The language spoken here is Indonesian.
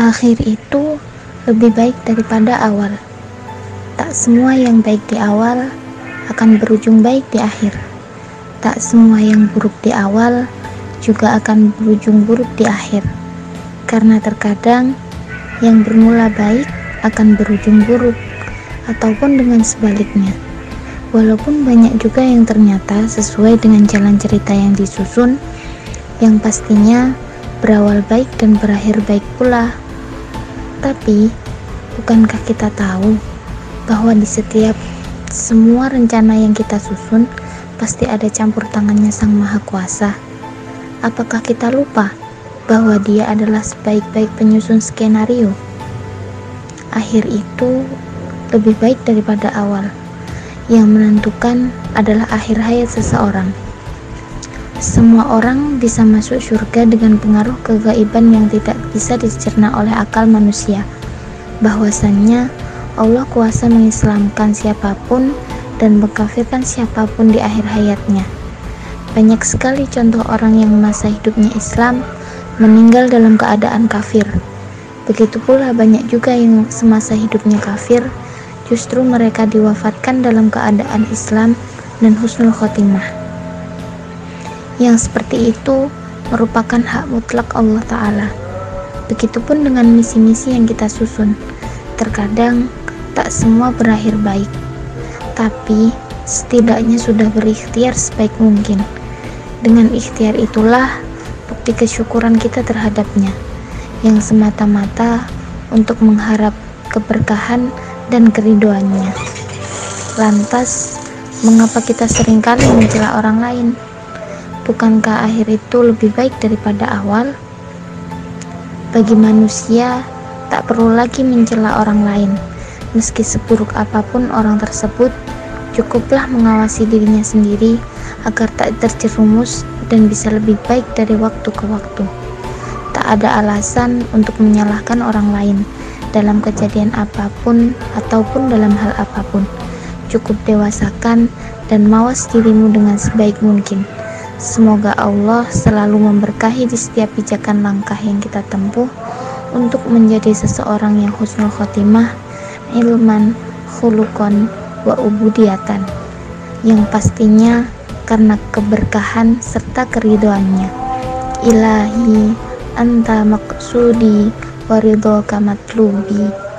Akhir itu lebih baik daripada awal. Tak semua yang baik di awal akan berujung baik di akhir. Tak semua yang buruk di awal juga akan berujung buruk di akhir. Karena terkadang yang bermula baik akan berujung buruk ataupun dengan sebaliknya. Walaupun banyak juga yang ternyata sesuai dengan jalan cerita yang disusun, yang pastinya berawal baik dan berakhir baik pula. Tapi, bukankah kita tahu bahwa di setiap semua rencana yang kita susun pasti ada campur tangannya Sang Maha Kuasa? Apakah kita lupa bahwa Dia adalah sebaik-baik penyusun skenario? Akhir itu lebih baik daripada awal. Yang menentukan adalah akhir hayat seseorang. Semua orang bisa masuk surga dengan pengaruh kegaiban yang tidak bisa dicerna oleh akal manusia. Bahwasannya Allah kuasa mengislamkan siapa pun dan mengkafirkan siapa pun di akhir hayatnya. Banyak sekali contoh orang yang masa hidupnya Islam meninggal dalam keadaan kafir. Begitu pula banyak juga yang semasa hidupnya kafir, justru mereka diwafatkan dalam keadaan Islam dan husnul khotimah yang seperti itu merupakan hak mutlak Allah Ta'ala. Begitupun dengan misi-misi yang kita susun. Terkadang tak semua berakhir baik, tapi setidaknya sudah berikhtiar sebaik mungkin. Dengan ikhtiar itulah bukti kesyukuran kita terhadapnya, yang semata-mata untuk mengharap keberkahan dan keridoannya. Lantas, mengapa kita sering kali mencela orang lain? Bukankah akhir itu lebih baik daripada awal? Bagi manusia, tak perlu lagi mencela orang lain. Meski seburuk apa pun orang tersebut, cukuplah mengawasi dirinya sendiri agar tak terjerumus dan bisa lebih baik dari waktu ke waktu. Tak ada alasan untuk menyalahkan orang lain dalam kejadian apa pun ataupun dalam hal apa pun. Cukup dewasakan dan mawas dirimu dengan sebaik mungkin. Semoga Allah selalu memberkahi di setiap pijakan langkah yang kita tempuh untuk menjadi seseorang yang husnul khotimah, ilman, khulukon, wa ubudiatan yang pastinya karena keberkahan serta keridoannya. Ilahi anta maksudi waridho kamatlubi